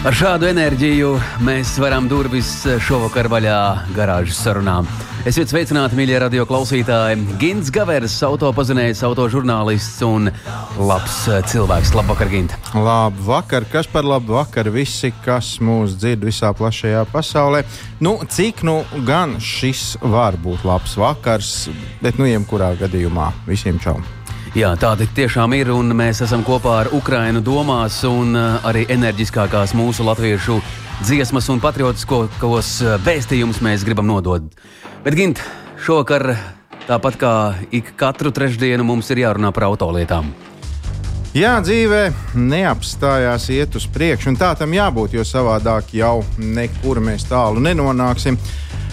Ar šādu enerģiju mēs varam durvis šovakar vaļā garāžas sarunām. Esiet sveicināti, mīļie radio klausītāji. Gins Gavers, autopazinējs, autožurnālists un labs cilvēks. Labvakar, Gint! Labvakar, kas par labu vakaru visi, kas mūs dzird visā plašajā pasaulē. Nu, cik nu gan šis var būt labs vakars, bet nu jebkurā gadījumā visiem čau! Jā, tā tiešām ir, un mēs esam kopā ar Ukrainu domās, un uh, arī enerģiskākās mūsu latviešu dziesmas un patriotiskos uh, vēstījumus mēs gribam nodot. Bet, Gint, šovakar, tāpat kā ik katru trešdienu, mums ir jārunā par autolietām. Jā, dzīvē neapstājās iet uz priekšu, un tā tam jābūt, jo savādāk jau nekur mēs tālu nenonāksim.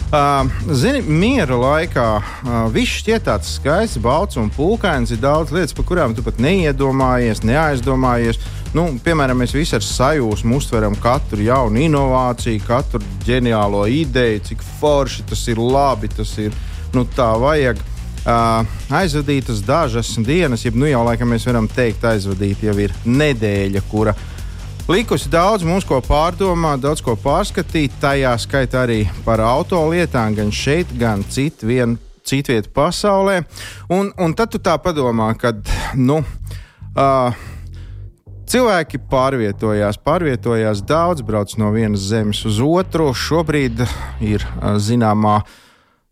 Uh, zini, miera laikā uh, viss šķiet tāds skaists, balts un pūkains. Ir daudz lietas, par kurām tu pat neiedomājies, neaizdomājies. Nu, piemēram, mēs visi ar sajūsmu uztveram katru jaunu inovāciju, katru ģeniālo ideju, cik forši tas ir labi, tas ir nu, tā vajag. Uh, aizvadītas dažas dienas, jeb nu jau laikam mēs varam teikt, aizvadīt jau ir nedēļa, kura ir likusi daudz mums ko pārdomāt, daudz ko pārskatīt. Tajā skaitā arī par auto lietām, gan šeit, gan citvien, citvietā pasaulē. Un, un tad tu tā padomā, ka nu, uh, cilvēki pārvietojās, pārvietojās daudz, brauc no vienas zemes uz otru. Šobrīd ir uh, zināmā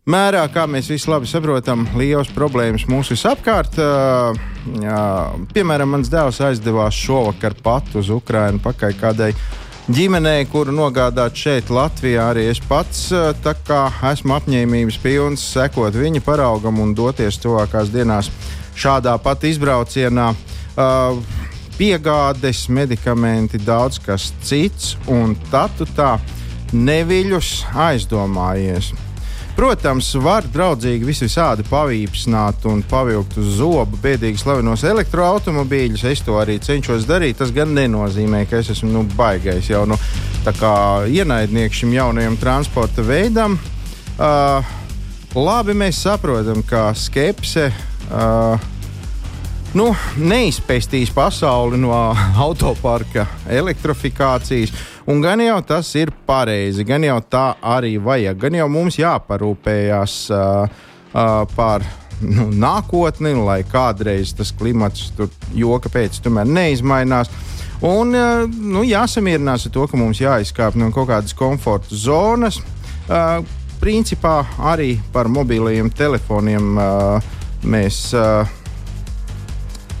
mērā, kā mēs visi labi saprotam, liels problēmas mūsu visapkārt. Piemēram, mans dēls aizdevās šovakar pat uz Ukrajinu pakaļ kādai ģimenei, kuru nogādāt šeit, Latvijā. Arī es pats esmu apņēmības pilns sekot viņa paraugam un doties tuvākās dienās šādā pat izbraucienā. Uh, piegādes, medikamenti, daudz kas cits, un tad tu tā neviļus aizdomājies. Protams, var draudzīgi visvisādi pavīpsnāt un pavilkt uz zobu bēdīgi slavenos elektroautomobīļus. Es to arī cenšos darīt. Tas gan nenozīmē, ka es esmu nu, baigais jau nu, ienaidnieks šim jaunajam transporta veidam. Uh, labi, mēs saprotam, ka skepse. Uh, nu, neizpēstīs pasauli no autoparka elektrifikācijas. Un gan jau tas ir pareizi, gan jau tā arī vajag. Gan jau mums jāparūpējas uh, uh, par nu, nākotni, lai kādreiz tas klimats tur joka pēc tomēr neizmainās. Un uh, nu, jāsamierinās ar to, ka mums jāizkāp no kaut kādas komforta zonas. Uh, principā arī par mobiliem telefoniem uh, mēs. Uh,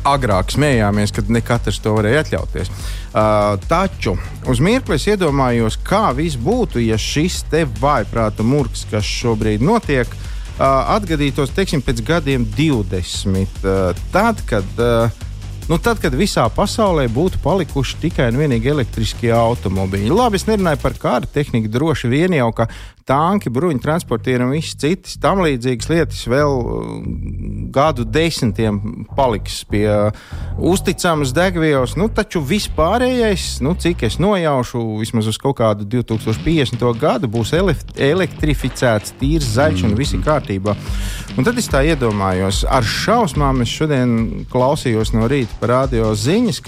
agrāk smējāmies, kad ne katrs to varēja atļauties. Uh, taču uz mirkli es iedomājos, kā viss būtu, ja šis te vājprāta murgs, kas šobrīd notiek, uh, atgadītos teiksim, pēc gadiem 20. Uh, tad, kad uh, Nu, tad, kad visā pasaulē būtu palikuši tikai un vienīgi elektriskie automobīļi. Labi, es nerunāju par kādu tehniku, droši vien jau, ka tanki, bruņu transportieri un viss citas tam līdzīgas lietas vēl uh, gadu desmitiem paliks pie uzticamas degvielas. Nu, taču vispārējais, nu, cik es nojaušu, vismaz uz kaut kādu 2050. gadu būs elektrificēts, tīrs, zaļš un viss kārtībā. Un tad es tā iedomājos, ar šausmām es šodien klausījos no rīta par radio ziņas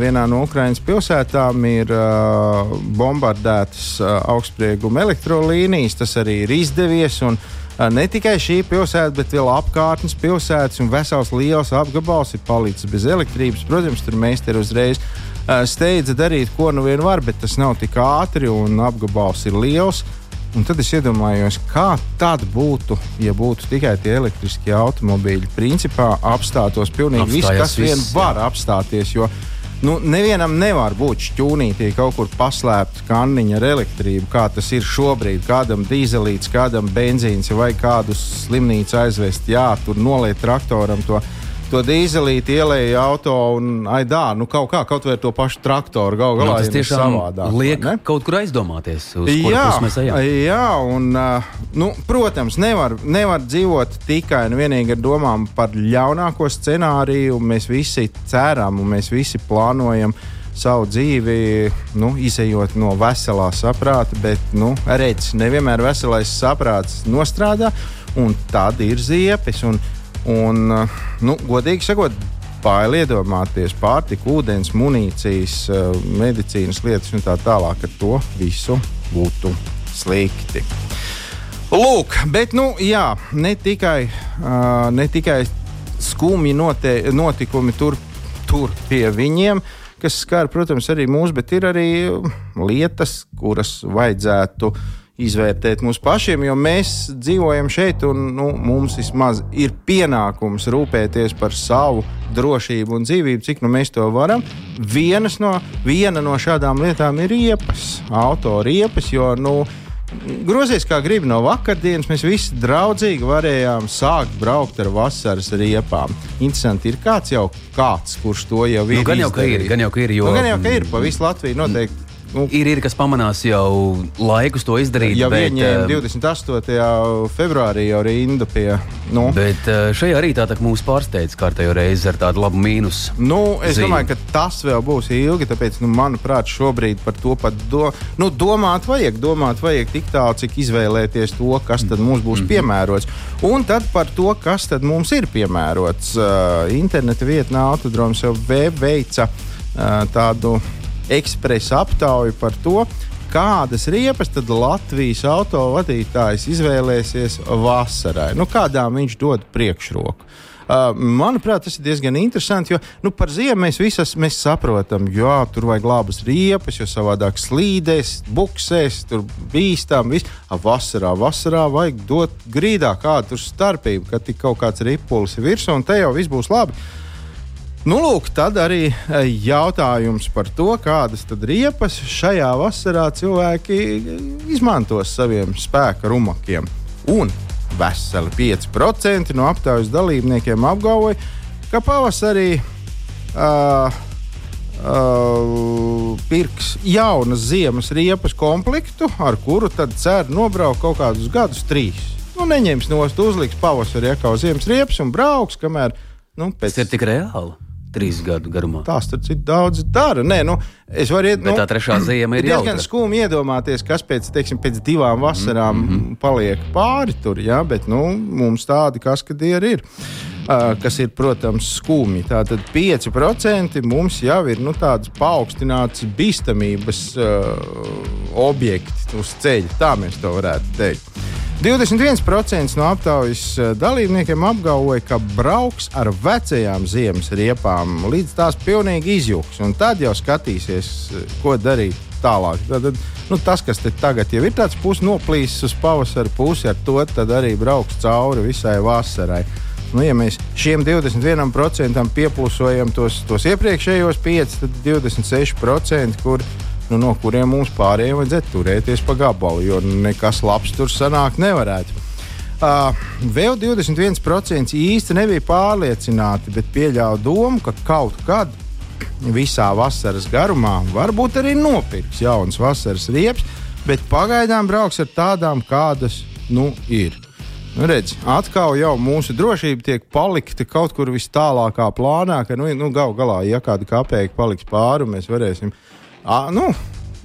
vienā no Ukraiņas pilsētām ir uh, bombardētas uh, augstsprieguma elektrolīnijas. Tas arī ir izdevies. Un, uh, ne tikai šī pilsēta, bet vēl apkārtnes pilsētas un vesels liels apgabals ir palicis bez elektrības. Protams, tur mēs te uzreiz uh, steidza darīt, ko nu vien var, bet tas nav tik ātri un apgabals ir liels. Un tad es iedomājos, kā tad būtu, ja būtu tikai tie elektriskie automobīļi. Principā apstātos pilnīgi viss, kas vien var apstāties. Jo, Nu, nevienam nevar būt šķūnītī kaut kur paslēpta kanniņa ar elektrību, kā tas ir šobrīd. Kādam dīzelīts, kādam benzīns vai kādu slimnīcu aizvest, jā, tur noliet traktoram to to dīzelīti ielēja auto un aidā, nu kaut kā, kaut vai to pašu traktoru gal galā. Nu, tas tiešām savādāk, liek ne? kaut kur aizdomāties, uz Jā, mēs ejam. jā, un, nu, protams, nevar, nevar dzīvot tikai un vienīgi ar domām par ļaunāko scenāriju. Mēs visi ceram un mēs visi plānojam savu dzīvi, nu, izējot no veselā saprāta, bet, nu, redz, nevienmēr veselais saprāts nostrādā, un tad ir ziepes. Un, un, uh, nu, godīgi sakot, bail iedomāties pārtiku, ūdens, munīcijas, uh, medicīnas lietas un tā tālāk. Ar to visu būtu slikti. Lūk, bet nu, jā, ne tikai, uh, ne tikai skumji note, notikumi tur, tur pie viņiem, kas skar, protams, arī mūs, bet ir arī lietas, kuras vajadzētu izvērtēt mums pašiem, jo mēs dzīvojam šeit, un nu, mums vismaz ir pienākums rūpēties par savu drošību un dzīvību, cik nu mēs to varam. Vienas no, viena no šādām lietām ir riepas, autoriepas, jo nu, Grozies kā gribi no vakardienas, mēs visi draudzīgi varējām sākt braukt ar vasaras riepām. Interesanti, ir kāds jau kāds, kurš to jau ir. Nu, gan jau, ka ir, gan jau, ka ir, jo, nu, gan jau, ka ir pa visu Latviju noteikti. Nu, Ir, ir kas pamanās jau laikus to izdarīt. jau bet, eh, 28. februārī jau rindu pie. Nu, Bet eh, šajā rītā tā, mūs pārsteidz kārtējo reizi ar tādu labu mīnusu. Nu, es zīmi. domāju, ka tas vēl būs ilgi. Tāpēc, nu, manuprāt, šobrīd par to pat do, nu, domāt vajag. Domāt vajag tik tālu, cik izvēlēties to, kas tad mums būs piemērots. Un tad par to, kas tad mums ir piemērots. Uh, interneta vietnē Autodroms jau ve- veica uh, tādu ekspresa aptauju par to. Kādas riepas tad Latvijas autovadītājs izvēlēsies vasarai? Nu, kādām viņš dod priekšroku? Uh, manuprāt, tas ir diezgan interesanti, jo nu, par ziemu mēs visi mēs saprotam, jo tur vajag labas riepas, jo savādāk slīdēs, buksēs, tur bīstām. Viss. A, vasarā, vasarā vajag dot grīdā kādu starpību, kad tik kaut kāds ripulis ir virsū, un te jau viss būs labi. Nu, lūk, tad arī e, jautājums par to, kādas riepas šajā vasarā cilvēki izmantos saviem spēka rumakiem. Un veseli 5% no aptaujas dalībniekiem apgalvoja, ka pavasarī uh, uh, pirks jaunas ziemas riepas komplektu, ar kuru tad cer nobraukt kaut kādus gadus, trīs. Nu, neņems nost, uzliks pavasarī kā ziemas riepas un brauks, kamēr nu, pēc Tas ir tik reāli. Trīs gadu garumā. Tās tur citi daudz dara. Nē, nu, es varu iet, Bet nu, tā trešā ziema ir diezgan skumji iedomāties, kas pēc, teiksim, pēc divām vasarām mm -hmm. paliek pāri tur. Ja? Bet nu, mums tādi kaskadieri ir. Kas ir, protams, skumji. Tātad 5% mums jau ir nu, tāds paaugstināts bīstamības objekts uz ceļa. Tā mēs to varētu teikt. 21% no aptaujas dalībniekiem apgalvoja, ka brauks ar vecajām ziemas riepām, līdz tās pilnīgi izjūgs. Tad jau skatīsies, ko darīt tālāk. Tad, nu, tas, kas tagad jau ir tāds pusnoplīsis uz pavasara pusi, ar to arī brauks cauri visai vasarai. Nu, ja mēs šiem 21% pieplusojam tos, tos iepriekšējos 5, tad 26%, kur nu, no kuriem mums pārējiem vajadzētu turēties pa gabalu, jo nekas labs tur sanākt nevarētu. Uh, vēl 21% īsti nebija pārliecināti, bet pieļāva domu, ka kaut kad visā vasaras garumā varbūt arī nopirks jaunas vasaras riepas, bet pagaidām brauks ar tādām, kādas nu ir. Nu, redz, atkal jau mūsu drošība tiek palikta kaut kur vis tālākā plānā, ka nu, nu, gal galā, ja kāda kapēka paliks pāri, mēs varēsim À, nu,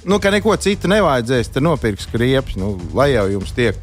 nu, ka neko citu nevajadzēs, tad nopirks kriepes, nu, lai jau jums tiek.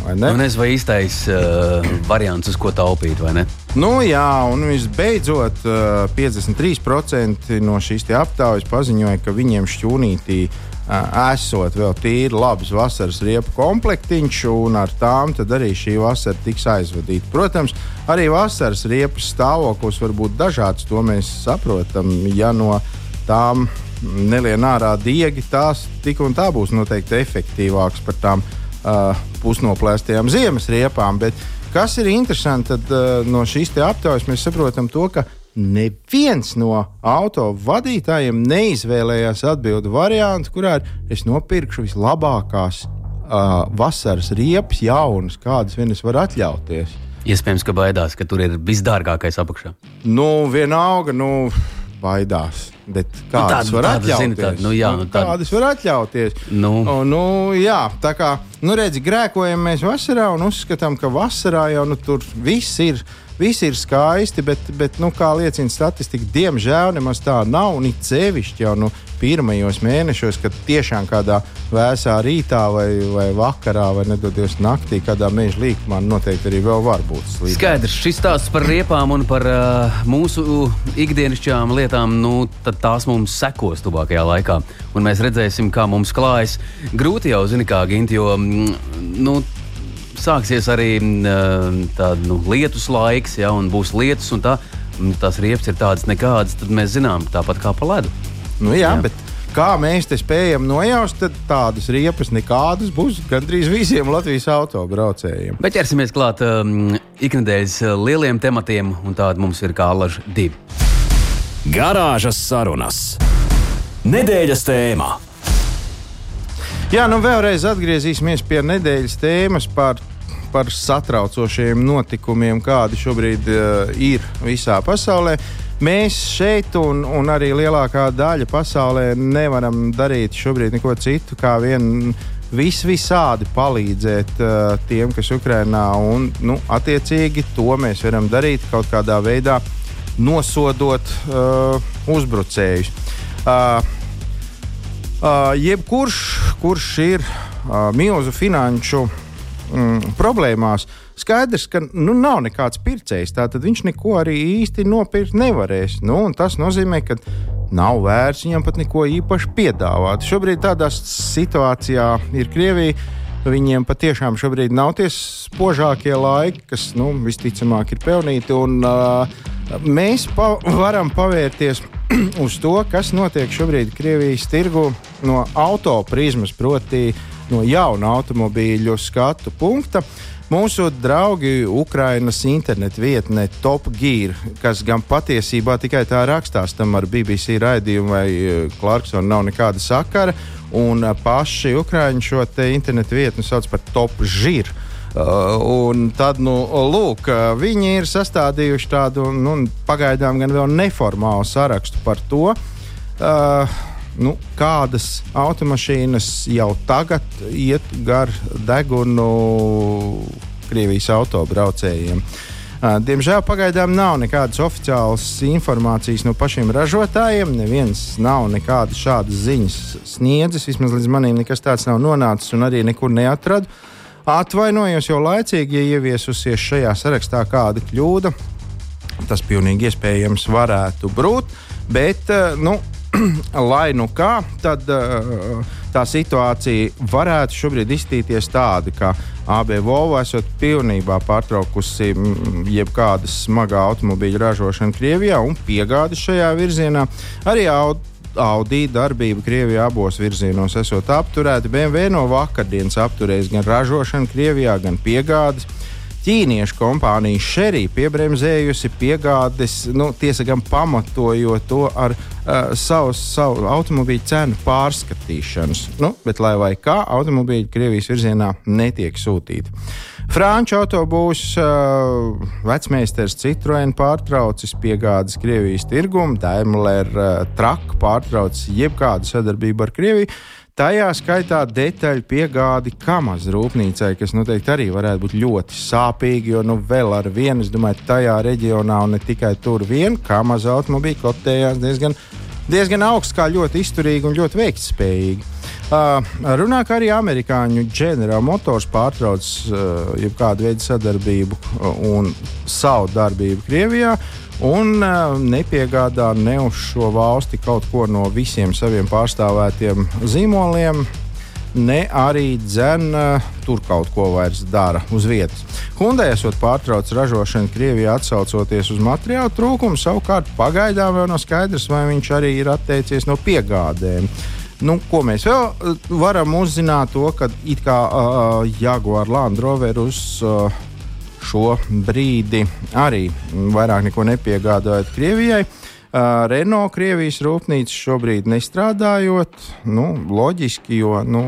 Nu, nezinu, vai īstais uh, variants, uz ko taupīt, vai ne? Nu, jā, un visbeidzot, uh, 53% no šīs aptaujas paziņoja, ka viņiem šķūnītī uh, esot vēl tīri labs vasaras riepu komplektiņš, un ar tām arī šī vasara tiks aizvadīta. Protams, arī vasaras riepas stāvoklis var būt dažāds, to mēs saprotam. Ja no tām nelien ārā diegi, tās tik un tā būs noteikti efektīvākas par tām uh, pusnoplēstajām ziemas riepām. Bet kas ir interesanti, tad uh, no šīs aptaujas mēs saprotam to, ka neviens no auto vadītājiem neizvēlējās atbildību variantu, kurā ir es nopirkšu vislabākās uh, vasaras riepas, jaunas, kādas vien es varu atļauties. Iespējams, ka baidās, ka tur ir visdārgākais apakšā. Nu, vienalga, nu, baidās. Bet kādas tāda- var atļauties? zini, tāda, nu jā, nu, tāda- kādas var atļauties? Nu. O, nu, jā, tā kā nu, redzi, grēkojam mēs vasarā un uzskatām, ka vasarā jau nu, tur viss ir. Visi ir skaisti, bet, bet nu, kā liecina statistika, diemžēl nemaz tā nav. Un it sevišķi jau nu, pirmajos mēnešos, kad tiešām kādā vēsā rītā vai, vai vakarā, vai nedodies naktī, kādā meža līkumā noteikti arī vēl var būt slīdēji. Skaidrs, šis stāsts par riepām un par uh, mūsu ikdienišķām lietām, nu, tās mums sekos tuvākajā laikā. Un mēs redzēsim, kā mums klājas. Grūti jau, zini, kā Ginti, jo mm, nu, sāksies arī mm, tāda nu, lietus laiks, ja, un būs lietus, un tā, mm, tās riepas ir tādas nekādas, tad mēs zinām, tāpat kā pa ledu. Nu, jā, Jā. Bet kā mēs te spējam nojaust, tad tādas riepas nekādas būs gandrīz visiem Latvijas autobraucējiem. Bet ķersimies klāt um, ikdienas uh, lieliem tematiem, un tāda mums ir kā alaža divi. Garāžas sarunas. Nedēļas tēmā. Jā, nu vēlreiz atgriezīsimies pie nedēļas tēmas par, par satraucošiem notikumiem, kādi šobrīd uh, ir visā pasaulē. Mēs šeit, un, un arī lielākā daļa pasaulē, nevaram darīt šobrīd neko citu, kā vien vis visādi palīdzēt uh, tiem, kas Ukrainā, un nu, attiecīgi to mēs varam darīt kaut kādā veidā, nosodot uh, uzbrucējus. Uh, Uh, jebkurš, kurš ir uh, milzu finanšu mm, problēmās, skaidrs, ka nu, nav nekāds pircējs. Tātad viņš neko arī īsti nopirkt nevarēs. Nu, tas nozīmē, ka nav vērts viņam pat neko īpaši piedāvāt. Šobrīd tādā situācijā ir Krievija. Viņiem patiešām šobrīd nav tie spožākie laiki, kas nu, visticamāk ir pelnīti. Un, uh, mēs pa varam pavērties uz to, kas notiek šobrīd Krievijas tirgu no auto prizmas, proti, no jauna automobīļu skatu punkta. Mūsu draugi Ukrainas internetu vietne Top Gear, kas gan patiesībā tikai tā rakstās, tam ar BBC raidījumu vai Clarksonu nav nekāda sakara. Un paši Ukrāņi šo internetu vietni sauc par Top Gear. Uh, un tad, nu, lūk, viņi ir sastādījuši tādu nu, pagaidām gan vēl neformālu sarakstu par to, uh, nu, kādas automašīnas jau tagad iet gar degunu Krievijas autobraucējiem. Diemžēl pagaidām nav nekādas oficiālas informācijas no pašiem ražotājiem. Neviens nav nekādas šādas ziņas sniedzis. Vismaz līdz manim nekas tāds nav nonācis un arī nekur neatradu. Atvainojos jau laicīgi, ja ieviesusies šajā sarakstā kāda kļūda. Tas pilnīgi iespējams varētu būt, bet, nu, lai nu kā, tad uh, tā situācija varētu šobrīd izstīties tāda, ka AB Volvo esot pilnībā pārtraukusi mm, jebkādas smagā automobīļa ražošanu Krievijā un piegādi šajā virzienā. Arī Audi darbība Krievijā abos virzienos esot apturēta. BMW no vakardienas apturējis gan ražošanu Krievijā, gan piegādes. Ķīniešu kompānija Sherry piebremzējusi piegādes, nu, tiesa gan pamatojot to ar uh, savu, savu automobīļu cenu pārskatīšanas. Nu, bet, lai vai kā, automobīļi Krievijas virzienā netiek sūtīti. Franču autobūs uh, vecmeistars Citroen pārtraucis piegādes Krievijas tirgumu, Daimler uh, Truck pārtraucis jebkādu sadarbību ar Krieviju. Tajā skaitā detaļu piegādi Kamas rūpnīcai, kas noteikti arī varētu būt ļoti sāpīgi, jo nu, vēl ar vienu, es domāju, tajā reģionā un ne tikai tur vien, Kamas automobīļi kotējās diezgan, diezgan augsts, kā ļoti izturīgi un ļoti veiktspējīgi. Uh, runā, ka arī amerikāņu General Motors pārtrauc uh, jebkādu veidu sadarbību un savu darbību Krievijā. Un uh, nepiegādā ne uz šo valsti kaut ko no visiem saviem pārstāvētiem zīmoliem, ne arī dzēna tur kaut ko vairs dara uz vietas. Hyundai esot pārtraucis ražošanu Krievijā, atsaucoties uz materiālu trūkumu, savukārt pagaidām vēl nav skaidrs, vai viņš arī ir atteicies no piegādēm. Nu, ko mēs vēl varam uzzināt? To, ka it kā uh, Jaguar Land Rover uz uh, šo brīdi arī vairāk neko nepiegādājot Krievijai. Uh, Renault Krievijas rūpnīca šobrīd nestrādājot, nu, loģiski, jo nu,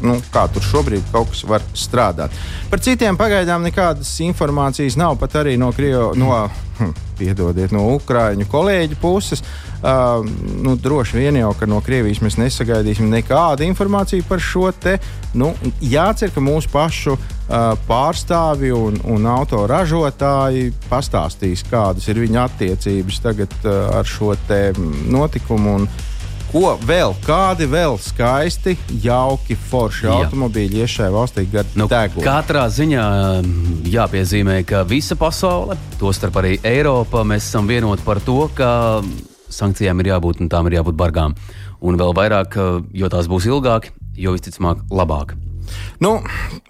nu, kā tur šobrīd kaut kas var strādāt. Par citiem pagaidām nekādas informācijas nav pat arī no Krievijas. No, hm, Piedodiet, no Ukrāņu kolēģu puses. Uh, nu, droši vien jau, ka no Krievijas mēs nesagaidīsim nekādu informāciju par šo te. Nu, jācer, ka mūsu pašu uh, pārstāvi un, un autoražotāji pastāstīs, kādas ir viņu attiecības tagad uh, ar šo notikumu. Un, Ko vēl? Kādi vēl skaisti, jauki, forši Jā. automobīļi ies šajā valstī gadu nu, degunu? Katrā ziņā jāpiezīmē, ka visa pasaule, tostarp arī Eiropa, mēs esam vienoti par to, ka sankcijām ir jābūt un tām ir jābūt bargām. Un vēl vairāk, jo tās būs ilgāk, jo visticamāk labāk. Nu,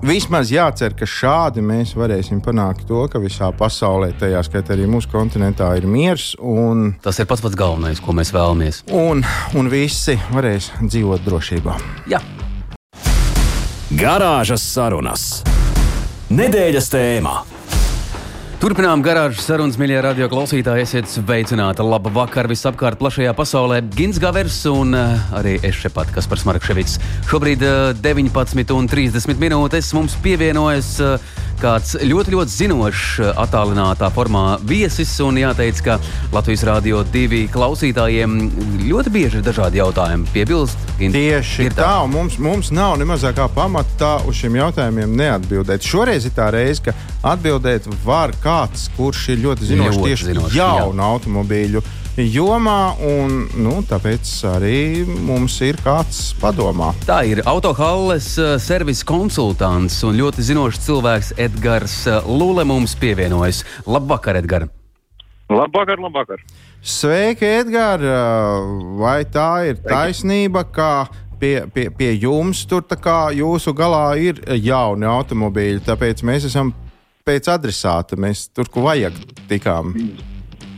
vismaz jācer, ka šādi mēs varēsim panākt to, ka visā pasaulē, tajā skaitā arī mūsu kontinentā, ir miers. Un, Tas ir pats pats galvenais, ko mēs vēlamies. Un, un visi varēs dzīvot drošībā. Jā. Garāžas sarunas. Nedēļas tēmā. Turpinām garāžas sarunas, mīļie radio klausītāji. Esiet sveicināti. Labu vakaru visapkārt plašajā pasaulē. Gins Gavers un uh, arī es šepat, kas par Smarkševits. Šobrīd uh, eh, 19,30 minūtes mums pievienojas uh, kāds ļoti, ļoti zinošs attālinātā formā viesis. Un jāteic, ka Latvijas Rādio divi klausītājiem ļoti bieži ir dažādi jautājumi. Piebilst, Gins, Tieši tā, tā mums, mums nav ne mazākā pamata uz šiem jautājumiem neatbildēt. Šoreiz ir tā reize, ka atbildēt var kāds, kurš ir ļoti zinošs ļoti tieši zinoši, jaunu jā. automobīļu jomā, un nu, tāpēc arī mums ir kāds padomā. Tā ir autohalles uh, servisa konsultants un ļoti zinošs cilvēks Edgars uh, Lūle mums pievienojas. Labvakar, Edgars! Labvakar, labvakar! Sveiki, Edgars! Vai tā ir taisnība, ka pie, pie, pie jums tur jūsu galā ir jauni automobīļi, tāpēc mēs esam pēc adresāta. Mēs tur, kur vajag, tikām.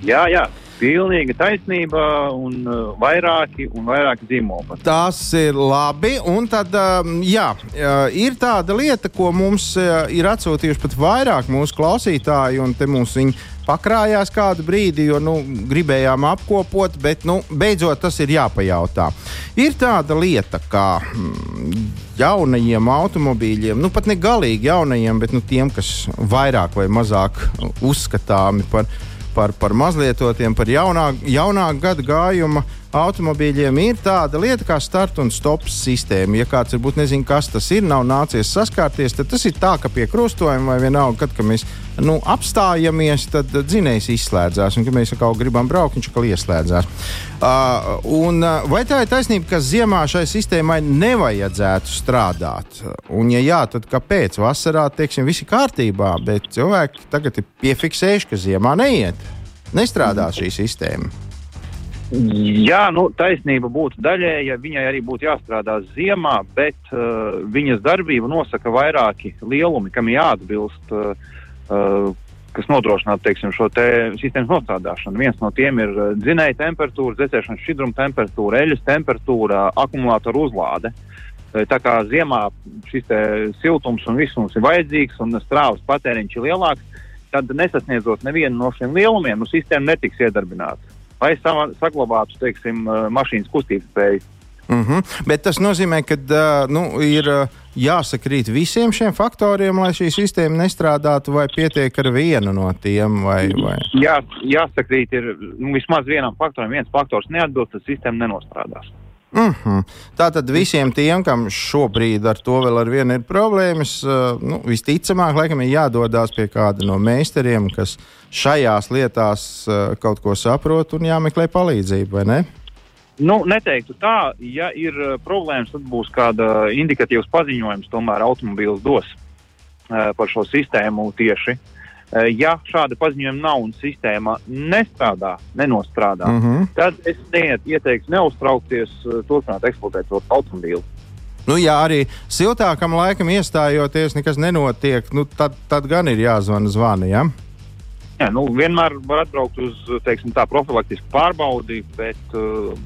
Jā, jā. Pilnīga taisnība un uh, vairāki un vairāki zīmoli. Tas ir labi. Un tad, um, jā, uh, ir tāda lieta, ko mums uh, ir atsūtījuši pat vairāk mūsu klausītāji, un te mums viņi pakrājās kādu brīdi, jo nu, gribējām apkopot, bet nu, beidzot tas ir jāpajautā. Ir tāda lieta, kā mm, jaunajiem automobīļiem, nu pat ne galīgi jaunajiem, bet nu, tiem, kas vairāk vai mazāk uzskatāmi par, par, par mazlietotiem, par jaunā, jaunā gada gājuma automobīļiem ir tāda lieta kā start un stop sistēma. Ja kāds varbūt nezina, kas tas ir, nav nācies saskārties, tad tas ir tā, ka pie krustojuma vai vienalga, kad, kad mēs nu, apstājamies, tad dzinējs izslēdzās. Un, kad mēs kaut kā gribam braukt, viņš atkal ieslēdzās. Uh, un, uh, vai tā ir taisnība, ka ziemā šai sistēmai nevajadzētu strādāt? Un, ja jā, tad kāpēc? Vasarā, teiksim, viss ir kārtībā, bet cilvēki tagad ir piefiksējuši, ka ziemā neiet. Nestrādā šī sistēma. Jā, nu, taisnība būtu daļēji, ja viņai arī būtu jāstrādā ziemā, bet uh, viņas darbību nosaka vairāki lielumi, kam jāatbilst, uh, uh, kas nodrošinātu teiksim, šo te sistēmas nostrādāšanu. Viens no tiem ir dzinēja temperatūra, dzēsēšanas šķidruma temperatūra, eļļas temperatūra, akumulātora uzlāde. Tā kā ziemā šis siltums un viss mums ir vajadzīgs un strāvas patēriņš ir lielāks, tad nesasniedzot nevienu no šiem lielumiem, nu, sistēma netiks iedarbināta lai saglabātu teiksim, mašīnas kustības spēju. Mm -hmm. Bet tas nozīmē, ka uh, nu, ir uh, jāsakrīt visiem šiem faktoriem, lai šī sistēma nestrādātu, vai pietiek ar vienu no tiem? Vai, vai? Jā, jāsakrīt ir nu, vismaz vienam faktoram. Viens faktors neatbilst, tad sistēma nenostrādās. Mm -hmm. Tātad visiem tiem, kam šobrīd ar to vēl ar vienu ir problēmas, uh, nu, visticamāk, laikam ir jādodas pie kāda no meistariem, kas šajās lietās uh, kaut ko saprot un jāmeklē palīdzību, vai ne? Nu, neteiktu tā, ja ir uh, problēmas, tad būs kāda indikatīvs paziņojums, tomēr automobīls dos par šo sistēmu tieši. Uh, Eh, ja šāda paziņojuma nav un sistēma nestrādā, nenostrādā, mm -hmm. tad es neiet, ieteiktu neuztraukties, eh, turpināt eksploatēt to automobīlu. Nu, ja arī siltākam laikam iestājoties, nekas nenotiek, nu, tad, tad gan ir jāzvana zvani. Ja? Jā, nu, vienmēr var atbraukt uz teiksim, tā, profilaktisku pārbaudi, bet, eh,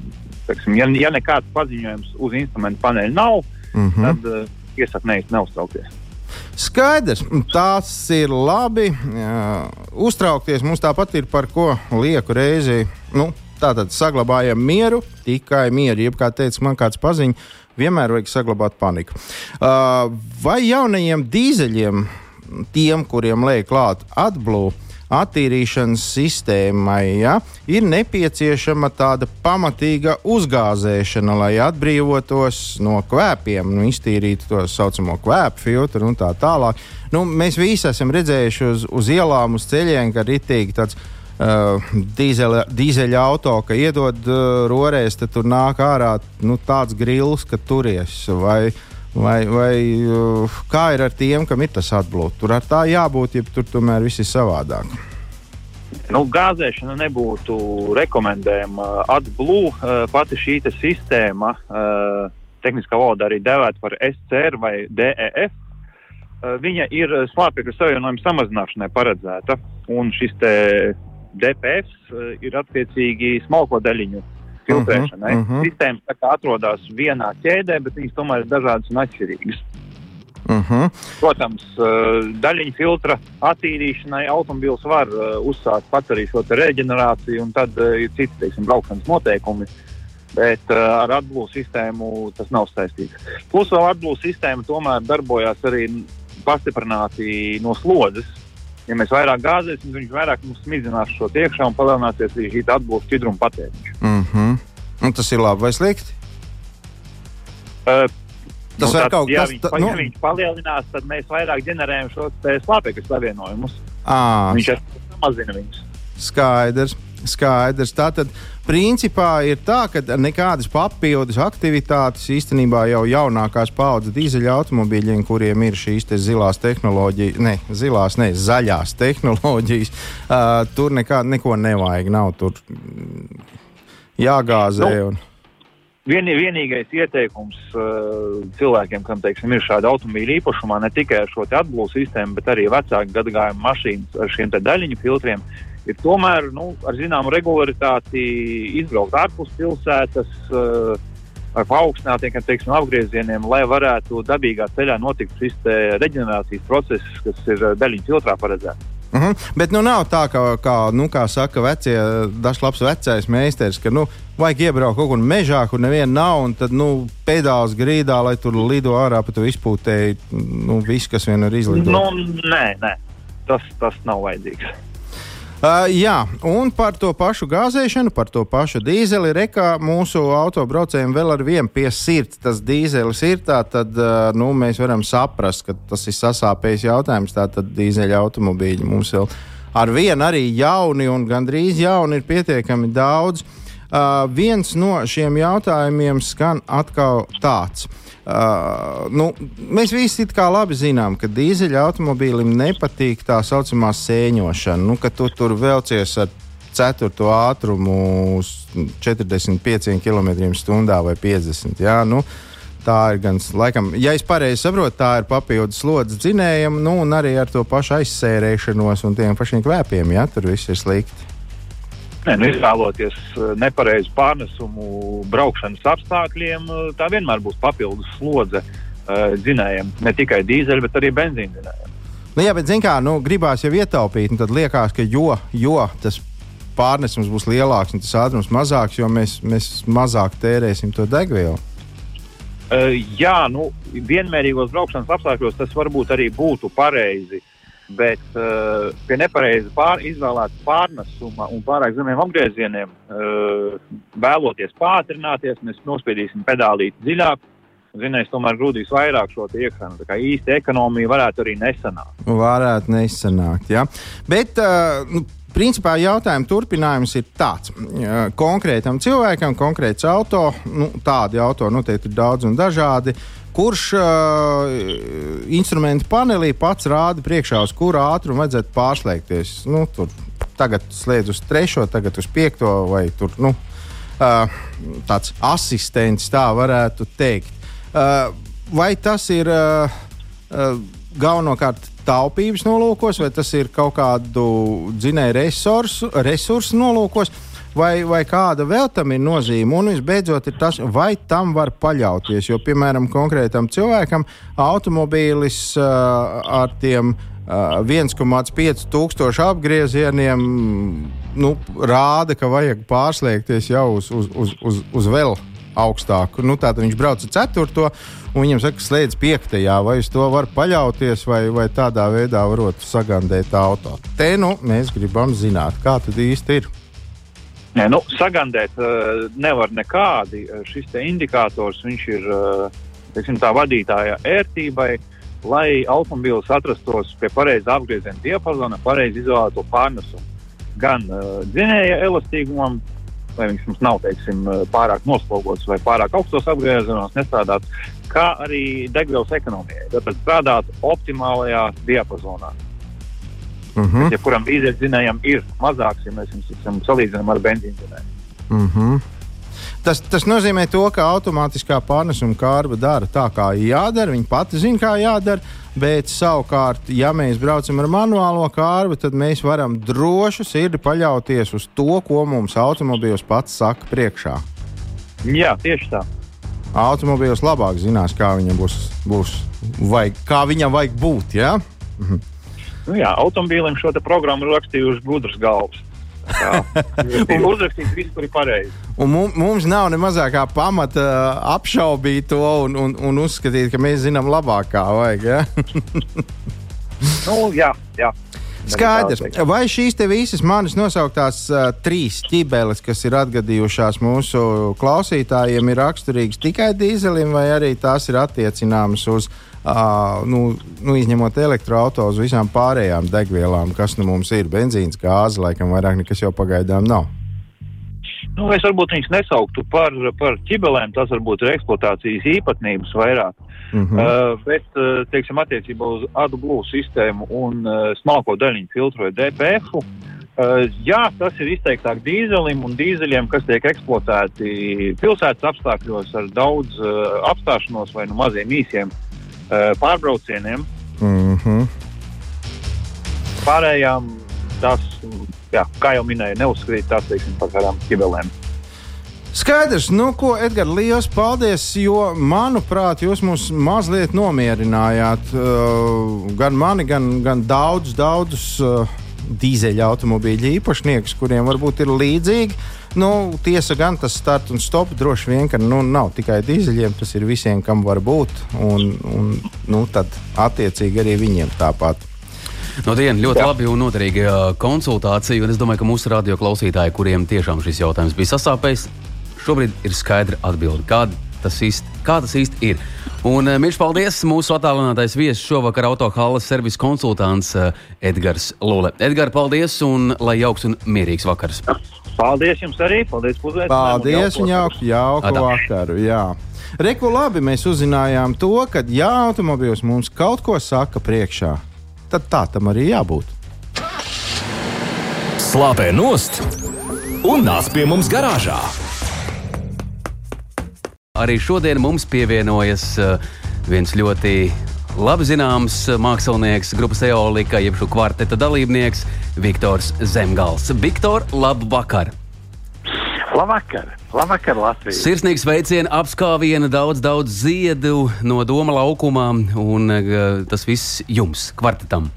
teiksim, ja, ja nekāds paziņojums uz instrumentu paneļa nav, mm -hmm. tad iesaku neuztraukties. Skaidrs, tas ir labi. Jā, uztraukties mums tāpat ir par ko lieku reizi. Nu, Tātad saglabājam mieru, tikai mieru. Jeb kā teica man kāds paziņš, vienmēr vajag saglabāt paniku. Uh, vai jaunajiem dīzeļiem, tiem, kuriem liek klāt atblūzi, attīrīšanas sistēmai ja, ir nepieciešama tāda pamatīga uzgāzēšana, lai atbrīvotos no kvēpiem, nu, iztīrītu to saucamo kvēpu filtru un tā tālāk. Nu, mēs visi esam redzējuši uz, uz ielām, uz ceļiem, ka ritīgi tāds. Uh, dīzeļa, dīzeļa auto, ka iedod uh, rorēs, tad tur nāk ārā nu, tāds grils, ka turies. Vai, vai, vai uh, kā ir ar tiem, kam ir tas atblūts? Tur ar tā jābūt, ja tur tomēr viss ir savādāk. Nu, gāzēšana nebūtu rekomendējama. Atblū pati šī sistēma, tehniskā valodā arī dēvēta par SCR vai DEF, viņa ir slāpekļu savienojuma samazināšanai paredzēta. Un šis DPF ir attiecīgi smalko daļiņu filtrēšanai. Uh -huh, uh -huh. Sistēmas atrodas vienā ķēdē, bet viņas tomēr ir dažādas un atšķirīgas. Uh -huh. Protams, daļiņu filtra attīrīšanai automobīls var uzsākt pats arī šo reģenerāciju, un tad ir citi teiksim, braukšanas noteikumi. Bet ar atbūves sistēmu tas nav saistīts. Plus vēl atbūves sistēma tomēr darbojās arī pastiprināti no slodzes ja mēs vairāk gāzēsim, viņš vairāk mums smidzinās šo iekšā un palielināsies arī šī atbūves šķidruma patēriņš. Mm -hmm. Un tas ir labi vai slikti? Uh, Tas nu, tad, kaut, ja, tas, viņš, tā, nu... viņš palielinās, tad mēs vairāk ģenerējam šos slāpekļu savienojumus. À, viņš samazina viņus. Skaidrs. Skaidrs. Tātad, principā ir tā, ka nekādas papildus aktivitātes īstenībā jau jaunākās paudzes dīzeļa automobīļiem, kuriem ir šīs te zilās tehnoloģijas, ne zilās, ne zaļās tehnoloģijas, uh, tur nekā, neko nevajag. Nav tur jāgāzē. Nu. Un... Vien, vienīgais ieteikums uh, cilvēkiem, kam teiksim, ir šāda automobīļa īpašumā, ne tikai ar šo atbūves sistēmu, bet arī vecāku gadagājumu mašīnas ar šiem daļiņu filtriem, ir tomēr nu, ar zināmu regularitāti izbraukt ārpus pilsētas. Uh, ar paaugstinātiem teiksim, apgriezieniem, lai varētu dabīgā ceļā notikt šis reģenerācijas process, kas ir daļiņu filtrā paredzēts. Mhm. -huh. Bet nu nav tā, ka, kā, nu, kā saka vecie, dažs labs vecais meistars, ka nu, vajag iebraukt kaut kur mežā, kur neviena nav, un tad nu, pedāls grīdā, lai tur lido ārā pa to izpūtēji nu, viss, kas vien ir izlidots. Nu, nē, nē, tas, tas nav vajadzīgs. Uh, jā, un par to pašu gāzēšanu, par to pašu dīzeli. Rekā mūsu autobraucējiem vēl ar vienu pie sirds tas dīzelis ir. Tad uh, nu, mēs varam saprast, ka tas ir sasāpējis jautājums. Tātad dīzeļa automobīļi mums vēl ar vienu arī jauni un gandrīz jauni ir pietiekami daudz. Uh, viens no šiem jautājumiem skan atkal tāds. Uh, Uh, nu, mēs visi labi zinām, ka dīzeļa automobīlim nepatīk tā saucamā sēņošana. Nu, ka tu tur velcies ar ceturto ātrumu uz 45 km/h vai 50. Jā, nu, tā ir gan, laikam, ja es pareizi saprotu, tā ir papildus slodzes dzinējuma, nu, un arī ar to pašu aizsērēšanos un tiem pašiem kvēpiem. Jā, tur viss ir slikti. Nē, nu, izvēloties eh, nepareizu pārnesumu braukšanas apstākļiem, eh, tā vienmēr būs papildus slodze uh, dzinējiem. Ne tikai dīzeļu, bet arī benzīna dzinējiem. Nu, jā, bet kā, nu, gribās jau ietaupīt, tad liekas, ka jo, jo tas pārnesums būs lielāks un tas ātrums mazāks, jo mēs, mēs mazāk tērēsim to degvielu. Uh, jā, nu, vienmērīgos braukšanas apstākļos tas varbūt arī būtu pareizi. Uh, bet uh, pie nepareizi pār, izvēlēta pārnesuma un pārāk zemiem apgriezieniem, uh, vēloties pātrināties, mēs nospiedīsim pedālīt dziļāk. Zinājums tomēr grūdīs vairāk šo iekšānu. Tā kā īsti ekonomija varētu arī nesanākt. Varētu nesanākt, jā. Bet, uh, nu, principā jautājuma turpinājums ir tāds. Konkrētam cilvēkam, konkrēts auto, nu, tādi auto noteikti ir daudz un dažādi. Kurš uh, instrumentu panelī pats rāda priekšā, uz kuru ātrumu vajadzētu pārslēgties? Nu, tur, tagad slēdz uz trešo, tagad uz piekto, vai tur nu, uh, tāds asistents, tā varētu teikt. Uh, vai tas ir uh, uh, galvenokārt taupības nolūkos, vai tas ir kaut kādu dzinēju resursu, resursu nolūkos, vai, vai kāda vēl tam ir nozīme. Un visbeidzot, ir tas, vai tam var paļauties. Jo, piemēram, konkrētam cilvēkam automobīlis uh, ar tiem uh, 1,5 tūkstošu apgriezieniem nu, rāda, ka vajag pārslēgties jau uz, uz, uz, uz, uz vēl augstāku. Nu, Tātad viņš brauc ar 4. un viņam saka, slēdz 5. vai uz to var paļauties, vai, vai tādā veidā varot sagandēt auto. Te nu mēs gribam zināt, kā tad īsti ir. Nē, nu, sagandēt uh, nevar nekādi. Šis indikators ir uh, teiksim, tā vadītāja ērtībai, lai automobīls atrastos pie pareizā apgrieziena diapazona, pareizi izvēlēto pārnesumu. Gan uh, dzinēja elastīgumam, lai viņš mums nav teiksim, pārāk noslogots vai pārāk augstos apgriezienos nestrādāt, kā arī degvielas ekonomijai. Tad strādāt optimālajā diapazonā. Uh mhm. -huh. Ja kuram dīzeļdzinējam ir mazāks, ja mēs viņus salīdzinām ar benzīndzinēju. Uh mhm. -huh. Tas, tas nozīmē, to, ka automātiskā pārnesuma kārba dara tā, kā jādara. Viņa pati zina, kā jādara. Bet savukārt, ja mēs braucam ar manuālo kārbu, tad mēs varam droši sirdi paļauties uz to, ko mums automobīls pats saka priekšā. Jā, tieši tā. Automobīls labāk zinās, kā viņam būs, būs vai kā viņam vajag būt. Ja? Mhm. Nu, jā, automobīlim šo programmu rakstījuši gudrs galvas. Ir uzrakstīts, viss tur ir pareizi. Un mums nav ne mazākā pamata apšaubīt to un, un, un uzskatīt, ka mēs zinām labākā. Vajag, ja? nu, jā, jā. Skaidrs. Vai šīs visas manas nosauktās uh, trīs ķibeles, kas ir atgadījušās mūsu klausītājiem, ir raksturīgas tikai dīzelim, vai arī tās ir attiecināmas uz uh, Uh, nu, nu, izņemot elektroautorus, uz visām pārējām degvielām, kas nu mums ir benzīns, gāze, laikam vairāk nekas jau pagaidām nav. Nu, es varbūt viņus nesauktu par, par ķibelēm, tas varbūt ir eksploatācijas īpatnības vairāk. Mm -hmm. uh, bet, teiksim, attiecībā uz AdBlue sistēmu un uh, smalko daļiņu filtru DPF. Uh, jā, tas ir izteiktāk dīzelim un dīzeļiem, kas tiek eksploatēti pilsētas apstākļos ar daudz uh, apstāšanos vai nu maziem īsiem uh, pārbraucieniem. Mm -hmm. Pārējām tas, jā, kā jau minēju, neuzskatīt tās par kādām ķibelēm. Skaidrs, nu, ko Edgars, liels paldies, jo, manuprāt, jūs mūs mazliet nomierinājāt. Uh, gan mani, gan, gan daudzus, daudzus uh, dīzeļa automobīļu īpašniekus, kuriem varbūt ir līdzīgi. Nu, tiesa gan tas start un stop droši vien, ka nu, nav tikai dīzeļiem, tas ir visiem, kam var būt. Un, un nu, tad attiecīgi arī viņiem tāpat. No dienas ļoti Jā. labi un noderīgi konsultācija. Un es domāju, ka mūsu radio klausītāji, kuriem tiešām šis jautājums bija sasāpējis, šobrīd ir skaidra atbilde. Kāda tas īsti, kā tas īsti ir? Un uh, mīļš paldies mūsu attālinātais viesis šovakar autohālas servisa konsultants uh, Edgars Lule. Edgars, paldies un lai jauks un mierīgs vakars! Paldies jums arī! Paldies, Puzēs! Paldies un jauku, jauku Adā. vakaru! Jā. Reku labi, mēs uzzinājām to, ka ja automobīls mums kaut ko saka priekšā, tad tā tam arī jābūt. Slāpē nost un nāc pie mums garāžā! Arī šodien mums pievienojas uh, viens ļoti labi zināms mākslinieks, grupas Eolika, jeb šo kvarteta dalībnieks Viktors Zemgals. Viktor, labu vakar! Labvakar! Labvakar, Latvija! Sirsnīgs veiciens, apskāviena, daudz, daudz ziedu no doma laukumā, un uh, tas viss jums, kvartetam.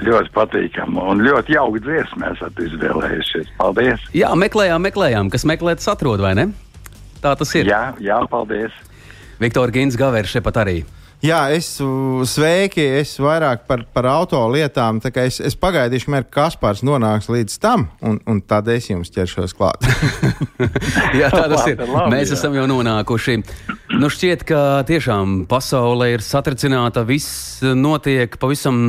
Ļoti patīkami un ļoti jauki dziesmu esat izvēlējušies. Paldies! Jā, meklējām, meklējām, kas meklēt, atrod vai ne? Tā tas ir. Jā, jā paldies. Viktor Gins Gavers šeit pat arī. Jā, es sveiki, es vairāk par, par auto lietām. Es, es pagaidīšu, kamēr Kaspars nonāks līdz tam, un, un tad es jums ķeršos klāt. jā, tā tas ir. Mēs esam jau nonākuši. Nu, šķiet, ka tiešām pasaule ir satricināta, viss notiek pavisam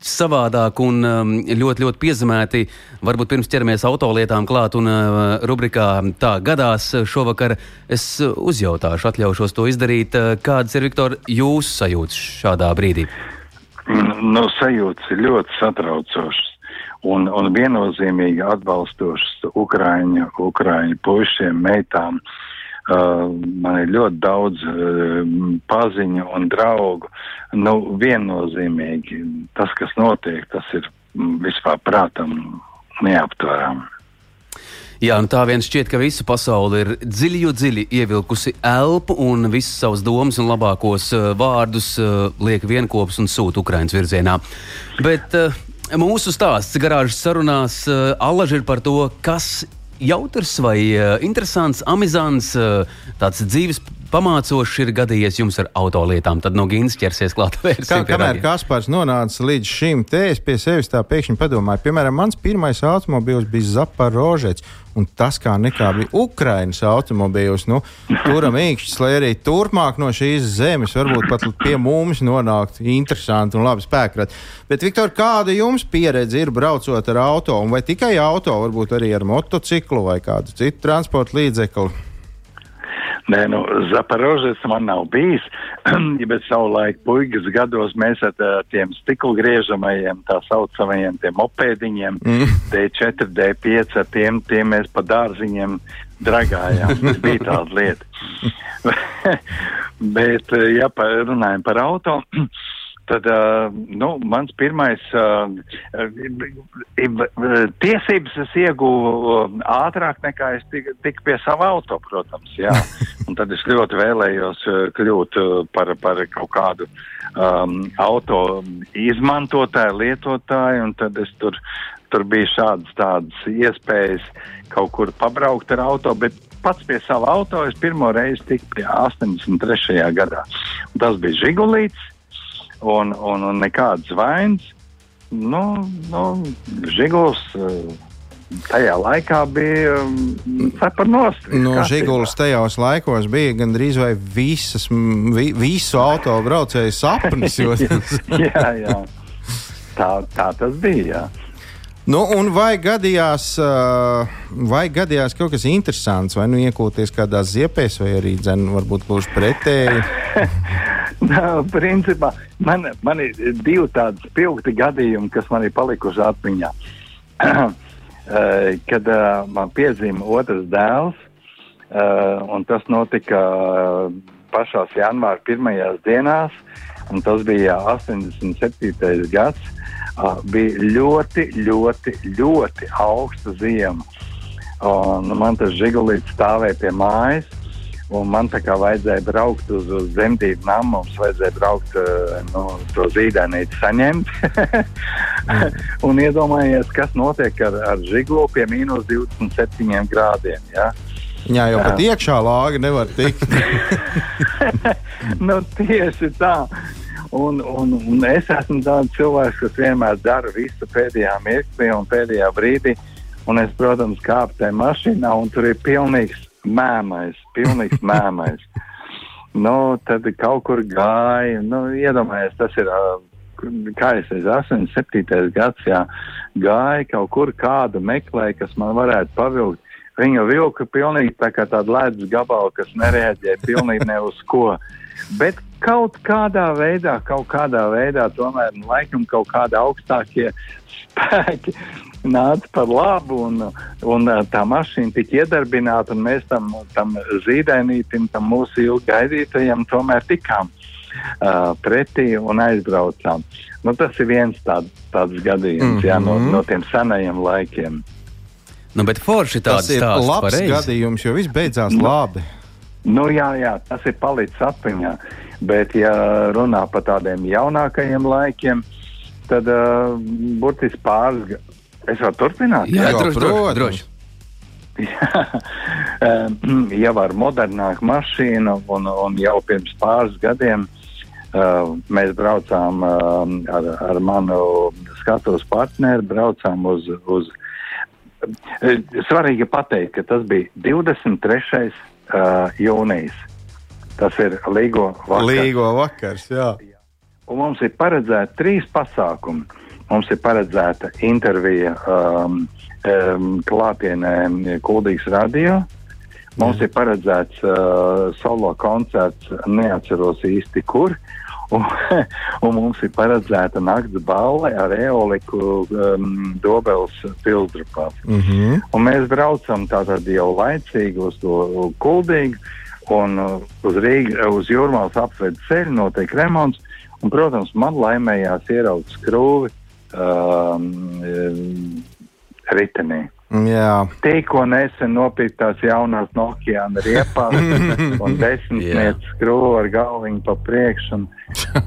savādāk un um, ļoti, ļoti piezemēti. Varbūt pirms ķeramies autolietām klāt un uh, rubrikā tā gadās šovakar es uzjautāšu, atļaušos to izdarīt. Kādas ir, Viktor, jūs? Jūsu sajūtas šādā brīdī? Nu, sajūtas ir ļoti satraucošas un, un viennozīmīgi atbalstošas Ukraiņu, Ukraiņu puišiem, meitām. Uh, man ir ļoti daudz uh, paziņu un draugu. Nu, viennozīmīgi tas, kas notiek, tas ir vispār prātam neaptverami. Jā, un tā vien šķiet, ka visa pasaule ir dziļi, dziļi ievilkusi elpu un visas savas domas un labākos uh, vārdus uh, liek vienopus un sūta Ukraiņas virzienā. Bet uh, Mūsu stāsts garāžas sarunās uh, allaž ir par to, kas jautrs vai uh, interesants, amizants, uh, tāds dzīves pamācošs ir gadījies jums ar autolietām. Tad no Gīnas ķersies klāt Kā, kamēr Kaspars nonāca līdz šim, te es pie sevis tā pēkšņi padomāju, piemēram, mans pirmais automobīls bija Zaparožets. Un tas kā nekā bija Ukraiņas automobīls, nu, turam īkšķis, lai arī turpmāk no šīs zemes varbūt pat pie mums nonāktu interesanti un labi spēkrati. Bet, Viktor, kāda jums pieredze ir braucot ar auto, vai tikai auto, varbūt arī ar motociklu vai kādu citu transporta līdzekli? Nē, nu, Zaporožets man nav bijis, bet savulaik puikas gados mēs ar tiem stikla griežamajiem, tā saucamajiem, tiem opēdiņiem, mm. D4, D5, ar tiem, tiem mēs pa dārziņiem dragājām. Tas bija tāda lieta. bet, ja pa, runājam par auto, tad nu, mans pirmais tiesības es ieguvu ātrāk nekā es tiku tik pie sava auto, protams, jā. Un tad es ļoti vēlējos kļūt par, par kaut kādu um, auto izmantotāju, lietotāju, un tad es tur, tur bija šādas tādas iespējas kaut kur pabraukt ar auto, bet pats pie sava auto es pirmo reizi tiku pie 83. gadā. Un tas bija Žigulīts un, un, un nekādas vainas. Nu, nu, Žiguls eh, tajā laikā bija par nostāju. No Žigulas tajos laikos bija gandrīz vai visas, vi, visu autobraucēju sapnis. jā, jā. Tā, tā tas bija. Jā. Nu, vai, gadījās, vai gadījās kaut kas interesants, vai nu iekūties kādā ziepēs, vai arī dzēn, varbūt būs pretēji? Nā, principā man, man ir divi tādi spilgti gadījumi, kas man ir palikuši atmiņā. Kad man piedzima otrs dēls, un tas notika pašās janvāra pirmajās dienās, un tas bija 87. gads, uh, bija ļoti, ļoti, ļoti augsta ziema. Un man tas žigulīts stāvēja pie mājas, Un man tā kā vajadzēja braukt uz, uz zemdību namu, mums vajadzēja braukt uh, nu, to zīdainīti saņemt. un iedomājies, kas notiek ar, ar žiglo pie mīnus 27 grādiem. Ja? Jā, jau pat iekšā lāga nevar tikt. nu, tieši tā. Un, un, un es esmu tāds cilvēks, kas vienmēr dara visu pēdējā mirklī un pēdējā brīdī. Un es, protams, kāpu tajā mašīnā, un tur ir pilnīgs mēmais, pilnīgs mēmais. nu, tad kaut kur gāja, nu, iedomājies, tas ir, kā es teicu, 87. gads, jā, gāja kaut kur kādu meklēja, kas man varētu pavilkt. Viņu vilka pilnīgi tā kā tāda ledus gabala, kas nereaģēja pilnīgi ne uz ko. Bet kaut kādā veidā, kaut kādā veidā, tomēr nu, laikam kaut kāda augstākie spēki nāca par labu, un, un tā mašīna tika iedarbināta, un mēs tam, tam zīdainītim, tam mūsu ilgi gaidītajam, tomēr tikām uh, pretī un aizbraucām. Nu, tas ir viens tād, tāds gadījums mm -hmm. jā, no, no tiem senajiem laikiem. Nu, bet forši tāds ir labs pareizi. gadījums, jo viss beidzās nu, labi. Nu, jā, jā, tas ir palicis atmiņā. Bet, ja runā par tādiem jaunākajiem laikiem, tad uh, burtiski pāris Es varu turpināt? Jā, jā droši, droši, droši. jau ar modernāku mašīnu, un, un jau pirms pāris gadiem uh, mēs braucām uh, ar, ar manu skatuves partneri, braucām uz. uz Svarīgi pateikt, ka tas bija 23. Uh, jūnijas. Tas ir Līgo vakars. Līgo vakars, jā. Un mums ir paredzēti trīs pasākumi. Mums ir paredzēta intervija um, um, klātienē Kuldīgas radio. Mums mm. ir paredzēts uh, solo koncerts, neatceros īsti kur. Un, un mums ir paredzēta nakts balle ar eoliku um, Dobels pilsdrupā. Mm -hmm. Un mēs braucam tātad jau laicīgi uz to kuldīgu, un uh, uz, Rīga, uz Jūrmālas apved ceļu notiek remonts. Un, protams, man laimējās ieraugt skrūvi um, ritenī. Jā. Tikko nesen nopirkt tās jaunās Nokia riepas un desmitnieku skrūvu ar galviņu pa priekšu. Un,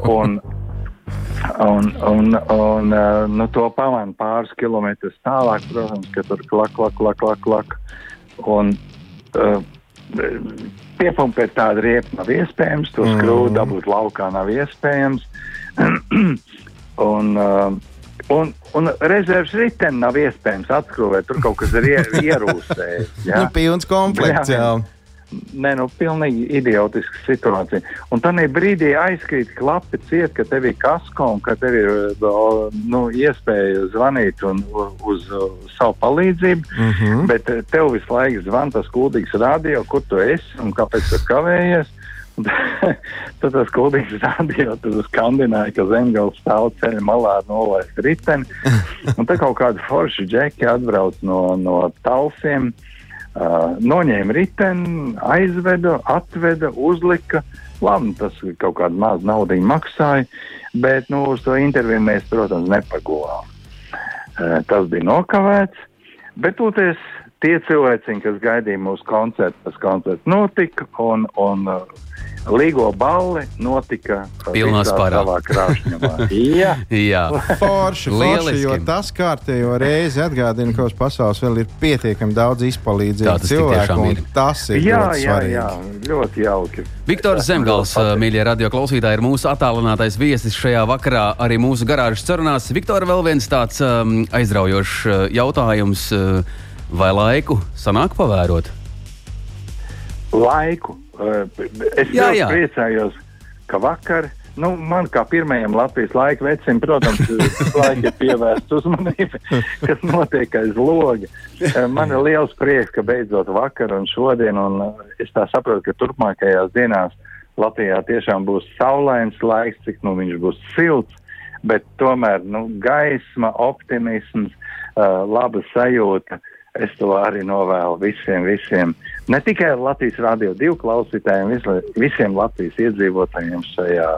un Un, un, un uh, nu, to pamanu pāris kilometrus tālāk, protams, ka tur klak, klak, klak, klak, klak. Un uh, piepumpēt tādu riepu nav iespējams, to skrūvi dabūt laukā nav iespējams. un, uh, un, un rezerves riteni nav iespējams atskrūvēt, tur kaut kas ir ie, ierūsējis. Nu, pilns komplekts jau. Nē, nu, pilnīgi idiotiska situācija. Un tad brīdī aizkrīt klapi ciet, ka tev ir kasko un ka tev ir nu, iespēja zvanīt un, uz, uz savu palīdzību. Mm -hmm. Bet tev visu laiku zvan tas kuldīgs radio, kur tu esi un kāpēc tu kavējies. Tad tas kuldīgs radio skandināja, ka zemgals stāv ceļa malā nolaist riteni. Un te kaut kādi forši džeki atbrauc no, no talsiem. Uh, noņēma riteni, aizveda, atveda, uzlika. Labi, tas kaut kādu mazu naudu maksāja, bet nu, uz to interviju mēs, protams, nepaguvām. Uh, tas bija nokavēts, bet toties tie cilvēki, kas gaidīja mūsu koncertu, tas koncerts notika un, un Līgo balli notika pilnā spārā. Jā, Jā. forši, forši, jo tas kārtējo reizi atgādina, ka uz pasaules vēl ir pietiekami daudz izpalīdzību cilvēku, un tas ir jā, ļoti jā, svarīgi. jā, ļoti jauki. Viktors Zemgals, mīļie radio klausītāji, ir mūsu attālinātais viesis šajā vakarā arī mūsu garāžas sarunās. Viktor, vēl viens tāds um, aizraujošs uh, jautājums. Uh, vai laiku sanāk pavērot? Laiku. Uh, es Jā, jā. priecājos, ka vakar. Nu, man kā pirmajam Latvijas laika vecim, protams, laika ir pievērsta uzmanība, kas notiek aiz loga. Eh, Man ir liels prieks, ka beidzot vakar un šodien, un eh, es tā saprotu, ka turpmākajās dienās Latvijā tiešām būs saulains laiks, cik nu viņš būs silts, bet tomēr nu, gaisma, optimisms, laba sajūta. Es to arī novēlu visiem, visiem, ne tikai Latvijas radio divu klausītājiem, vis- visiem Latvijas iedzīvotājiem šajā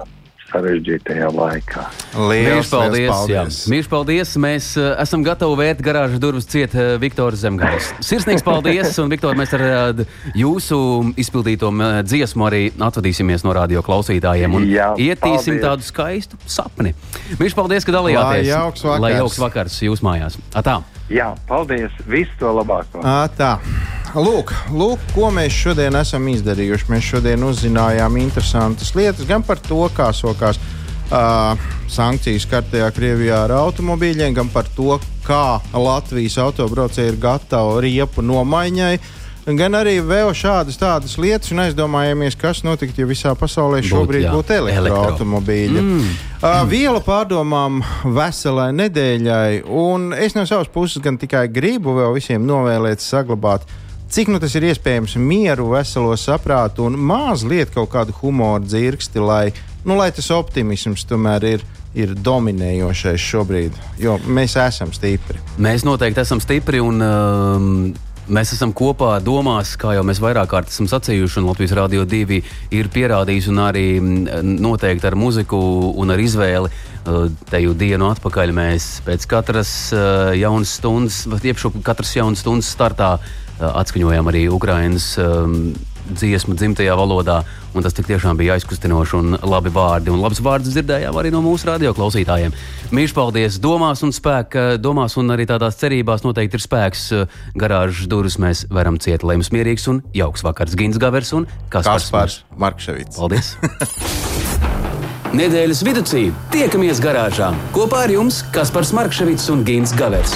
sarežģītajā laikā. Mīļš, paldies! Jā. Mīļš, paldies! Mēs uh, esam gatavi vērt garāžas durvis ciet uh, Viktora Zemgals. Sirsnīgs paldies! Un, Viktor, mēs ar uh, jūsu izpildīto uh, dziesmu arī atvadīsimies no radio klausītājiem un Jā, ietīsim paldies. tādu skaistu sapni. Mīļš, paldies, ka dalījāties! Lai jauks vakars. Lai jauks vakars jūs mājās! Atā! Jā, paldies! Visu to labāko! Ā, tā. Lūk, lūk, ko mēs šodien esam izdarījuši. Mēs šodien uzzinājām interesantas lietas gan par to, kā sokās uh, sankcijas kartajā Krievijā ar automobīļiem, gan par to, kā Latvijas autobraucēji ir gatavi riepu nomaiņai. Gan arī vēl šādas tādas lietas, un aizdomājamies, kas notiktu, ja visā pasaulē šobrīd jā, būtu elektroautomobīļi. Mm. Uh, viela pārdomām veselai nedēļai, un es no savas puses gan tikai gribu vēl visiem novēlēt, saglabāt, cik nu tas ir iespējams, mieru, veselo saprātu un mazliet kaut kādu humoru dzirksti, lai, nu, lai tas optimisms tomēr ir. Ir dominējošais šobrīd, jo mēs esam stipri. Mēs noteikti esam stipri un um, mēs esam kopā domās, kā jau mēs vairāk kārt esam sacījuši, un Latvijas Rādio 2 ir pierādījis, un arī mm, noteikti ar muziku un ar izvēli. Uh, Te jau dienu atpakaļ mēs pēc katras uh, jaunas stundas, vai iepšu katras jaunas stundas startā uh, atskaņojām arī Ukrainas um, dziesmu dzimtajā valodā, un tas tiešām bija aizkustinoši un labi vārdi. Un labs vārds dzirdējām arī no mūsu radio klausītājiem. Mīļš, paldies! Domās un spēka, domās un arī tādās cerībās noteikti ir spēks. Garāžas durvis mēs varam ciet, lai jums mierīgs un jauks vakars Gins Gavers un Kaspars. Kaspars Markevits. Paldies! Nedēļas vidū tiekamies garāžā kopā ar jums Kaspars Markevits un Gins Gavers.